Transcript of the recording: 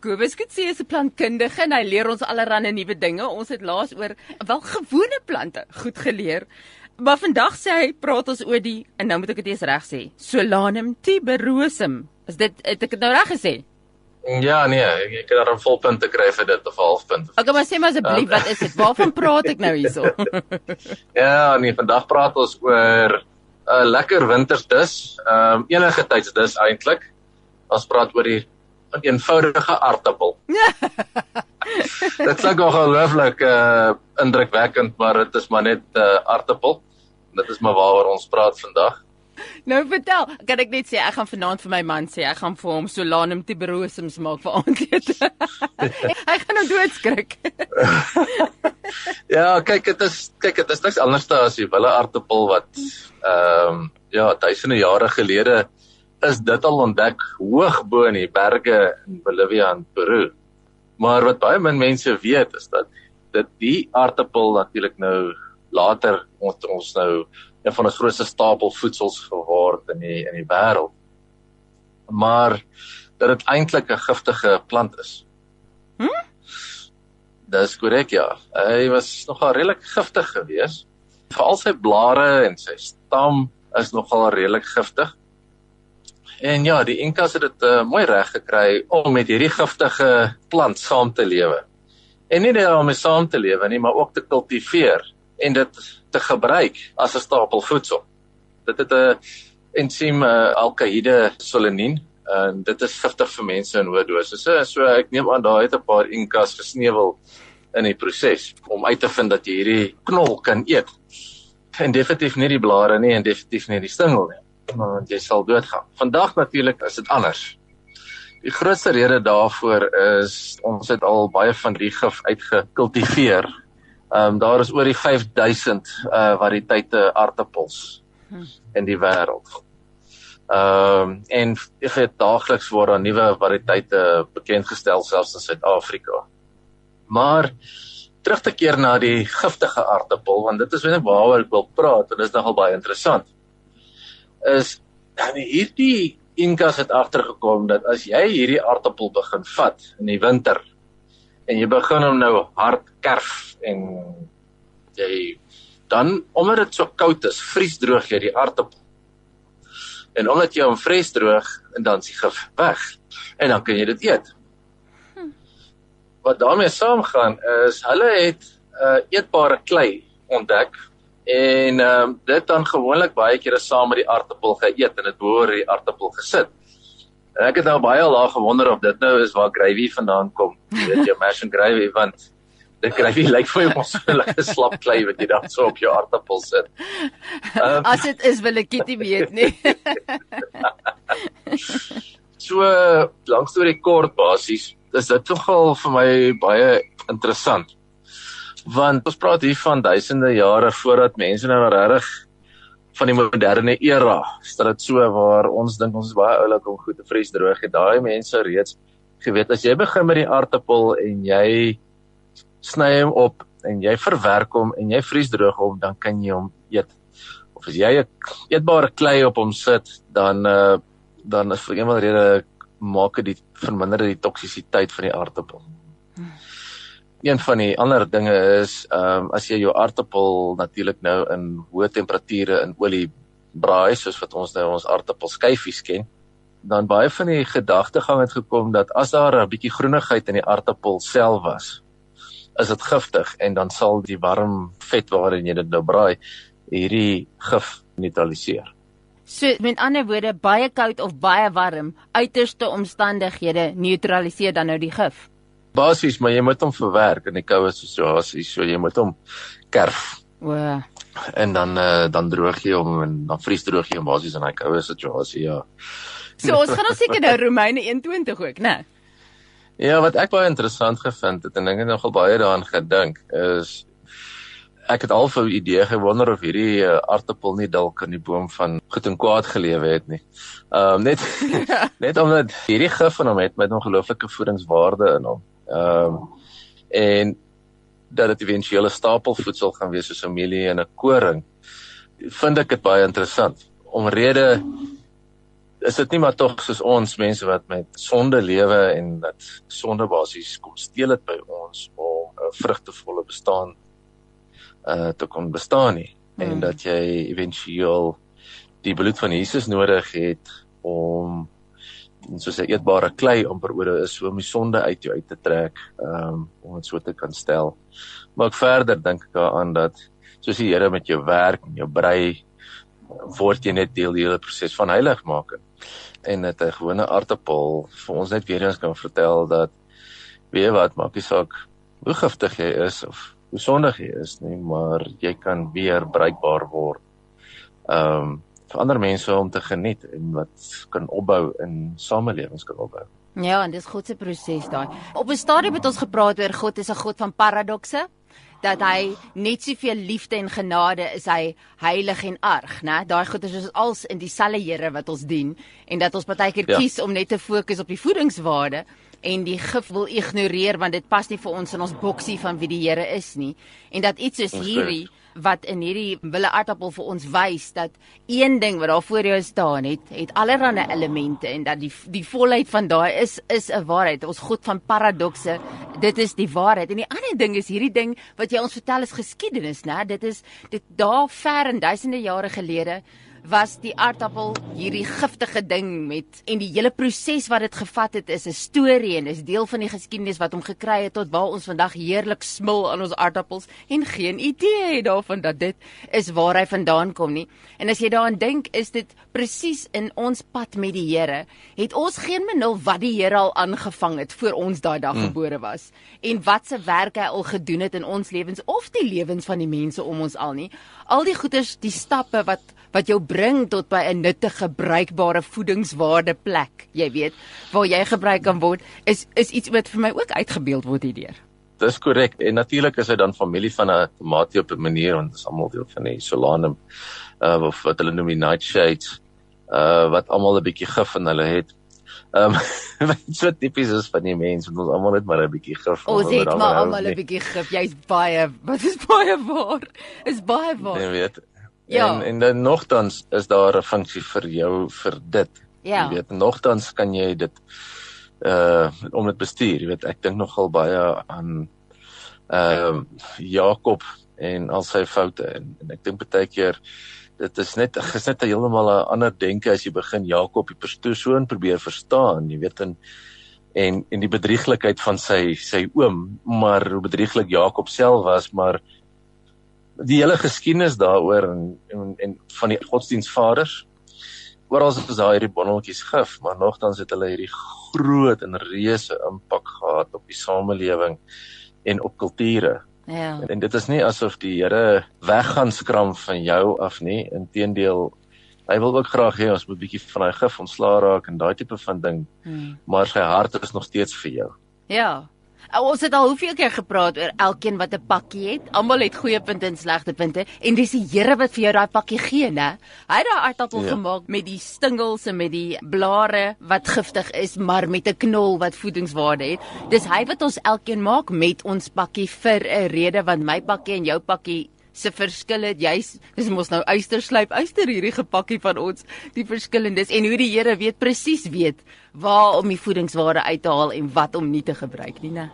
Kobus Kutse is 'n plantkundige en hy leer ons allerlei nuwe dinge. Ons het laas oor wel gewone plante goed geleer. Maar vandag sê hy praat ons oor die en nou moet ek dit eers reg sê. Solanum tuberosum. Is dit het ek dit nou reg gesê? Ja, nee, ek, ek het daar 'n volpunt te kry vir dit of 'n halfpunt. Okay, maar sê maar asseblief, um, wat is dit? Waarvan praat ek nou hierso? ja, nee, vandag praat ons oor 'n uh, lekker wintersdis. Ehm um, enige tydsdis eintlik. Ons praat oor die 'n eenvoudige aartappel. dit klink ongelooflik uh indrukwekkend, maar dit is maar net 'n uh, aartappel. Dit is maar waaroor ons praat vandag. Nou vertel, kan ek net sê ek gaan vanaand vir my man sê ek gaan vir hom Solanum tuberosum maak vir aandete. hy gaan nou doodskrik. ja, kyk dit is kyk dit is niks anders as die wille aartappel wat ehm um, ja, duisende jare gelede is dit al ontdek hoog bo in die berge in Bolivia en Peru. Maar wat baie min mense weet is dat dit die aartappel natuurlik nou later ons ons nou een van die grootste stapelvoedsels geword in die in die wêreld. Maar dat dit eintlik 'n giftige plant is. Hm? Dis korrek ja. Hy was nogal redelik giftig geweest. Veral sy blare en sy stam is nogal redelik giftig. En ja, die Inkas het dit uh, mooi reg gekry om met hierdie giftige plant saam te lewe. En nie net om mee saam te lewe nie, maar ook te kultiveer en dit te gebruik as 'n stapel voedsel. Dit het 'n ensiem uh, alkahide solanine en dit is giftig vir mense in hoë dosisse. So, so ek neem aan daai het 'n paar Inkas gesneuwel in die proses om uit te vind dat jy hierdie knol kan eet. En definitief nie die blare nie en definitief nie die stingel nie maar jy sal doodgaan. Vandag natuurlik is dit anders. Die grootste rede daarvoor is ons het al baie van die gif uitgekultiveer. Ehm um, daar is oor die 5000 uh variëteite aartappels hm. in die wêreld. Ehm um, en ek het daagliks word daar nuwe variëteite bekend gestel selfs in Suid-Afrika. Maar terug te keer na die giftige aartappel want dit is net waaroor ek wil praat en dit is nogal baie interessant is dan hierdie Inkas het agtergekom dat as jy hierdie aartappel begin vat in die winter en jy begin hom nou hard kerf en jy dan omdat dit so koud is, vries droog jy die aartappel. En omdat jy hom vries droog en dan s'ie gif weg en dan kan jy dit eet. Hm. Wat daarmee saamgaan is hulle het 'n uh, eetbare klei ontdek en ehm um, dit dan gewoonlik baie kere saam met die aartappel geëet en dit behoor die aartappel gesit. En ek het nou baie laag gewonder of dit nou is waar gravy vandaan kom. Jy weet jou mash and gravy want dit gravy lyk vir my mos so 'n slap klei wat jy dan so op jou aartappel sit. Um, As dit is wil ek dit weet nie. so lank storie kort basies, is dit nogal vir my baie interessant want ons praat hier van duisende jare voordat mense nou regtig van die moderne era, dit so waar ons dink ons is baie oulik om goed te vries droog het. Daai mense reeds geweet as jy begin met die aartappel en jy sny hom op en jy verwerk hom en jy vries droog hom, dan kan jy hom eet. Of as jy 'n eetbare klei op hom sit, dan uh dan is vir eenmal rede maak dit verminder die toksisiteit van die aartappel. Hmm een van die ander dinge is ehm um, as jy jou aartappel natuurlik nou in hoë temperature in olie braai soos wat ons nou ons aartappelskyfies ken dan baie van die gedagtegang het gekom dat as daar 'n bietjie groenigheid in die aartappel self was is dit giftig en dan sal die warm vet waarin jy dit nou braai hierdie gif neutraliseer. So met ander woorde baie koud of baie warm uiterste omstandighede neutraliseer dan nou die gif. Basies, maar jy moet hom verwerk in die koue situasie, so jy moet hom kerf. O. En dan uh, dan droog jy hom en dan vries droog jy hom basies in daai koue situasie, ja. So ons gaan nou seker nou Romeine 21 ook, né? Ja, wat ek baie interessant gevind het en ek het nogal baie daaraan gedink is ek het al 'n idee gewonder of hierdie uh, aartappel nie dalk in die boom van goed en kwaad gelewe het nie. Ehm um, net net omdat hierdie gif van hom het met ongelooflike voedingswaarde in hom. Ehm um, en dat dit eventueel 'n stapelvoedsel gaan wees soos 'n mielie en 'n koring. Vind ek dit baie interessant. Omrede is dit nie maar tog soos ons mense wat met sonde lewe en dat sonde basies kom steel dit by ons om 'n vrugtevolle bestaan uh te kon bestaan nie hmm. en dat jy éventueel die bloed van Jesus nodig het om soos 'n eetbare klei amper oor is om die sonde uit jou uit te trek um om dit so te kan stel. Maar ek verder dink ek daaraan dat soos die Here met jou werk en jou brei word jy net deel die hele proses van heiligmaking en dit 'n gewone aartappel vir ons net weer eens kan vertel dat weet wat maak nie saak hoe giftig jy is of hoe sondig jy is nie maar jy kan weer bruikbaar word. Ehm um, vir ander mense om te geniet en wat kan opbou in samelewings kan opbou. Ja, en dis God se proses daai. Op 'n stadium het ons gepraat oor God is 'n God van paradokse dat hy net soveel liefde en genade is hy heilig en arg, né? Daai goeders is als in dieselfde Here wat ons dien en dat ons baie keer ja. kies om net te fokus op die voedingswaarde en die gif wil ignoreer want dit pas nie vir ons in ons boksie van wie die Here is nie. En dat iets soos hierdie wat in hierdie wille aardappel vir ons wys dat een ding wat daar voor jou staan het, het allerlei elemente en dat die die volheid van daai is is 'n waarheid. Ons God van paradokse, dit is die waarheid. En die ander ding is hierdie ding wat jy ons vertel is geskiedenis, né? Dit is dit daar ver en duisende jare gelede was die aardappel hierdie giftige ding met en die hele proses wat dit gevat het is 'n storie en is deel van die geskiedenis wat hom gekry het tot waar ons vandag heerlik smil aan ons aardappels en geen idee het daarvan dat dit is waar hy vandaan kom nie. En as jy daaraan dink, is dit presies in ons pad met die Here. Het ons geen benul wat die Here al aangevang het voor ons daai dag hmm. gebore was en wat se werk hy al gedoen het in ons lewens of die lewens van die mense om ons al nie. Al die goeders, die stappe wat wat jou bring tot by 'n nuttige, bruikbare voedingswaarde plek, jy weet, waar jy gebruik kan word, is is iets wat vir my ook uitgebeeld word hierdeur. Dis korrek. En natuurlik is hy dan familie van 'n tomatie op 'n manier want dit is almal deel van die Solanum uh of wat hulle noem die nightshades uh wat almal 'n bietjie gif in hulle het. Ehm um, so tipies is van die mense, ons almal net maar 'n bietjie gif. Ons het maar almal 'n bietjie gif. Jy's baie, wat is baie waar? Is baie waar. Jy weet, Ja. En en dan nogtans is daar 'n funksie vir jou vir dit. Ja. Jy weet nogtans kan jy dit uh om dit bestuur. Jy weet ek dink nogal baie aan ehm uh, Jakob en al sy foute en, en ek dink baie keer dit is net is net heeltemal 'n ander denke as jy begin Jakob die persoon probeer verstaan, jy weet en en en die bedrieglikheid van sy sy oom, maar hoe bedrieglik Jakob self was, maar die hele geskiedenis daaroor en, en en van die godsdienstvaders oral is daar hierdie bonneltjies gif maar nogtans het hulle hierdie groot en reuse impak gehad op die samelewing en op kulture. Ja. En, en dit is nie asof die Here weggaan skram van jou af nie inteendeel hy wil ook graag hê ons moet bietjie van daai gif ontslaa raak en daai tipe van ding hmm. maar sy hart is nog steeds vir jou. Ja ons het al hoeveel keer gepraat oor elkeen wat 'n pakkie het. Almal het goeie punte en slegte punte en dis die Here wat vir jou daai pakkie gee, né? Hy het daai aardappel ja. gemaak met die stingels en met die blare wat giftig is, maar met 'n knol wat voedingswaarde het. Dis hy wat ons elkeen maak met ons pakkie vir 'n rede want my pakkie en jou pakkie se verskil het jy's dis mos nou uisterslyp uister hierdie gepakkie van ons die verskillendes en hoe die Here weet presies weet waar om die voedingsware uit te haal en wat om nie te gebruik nie, né?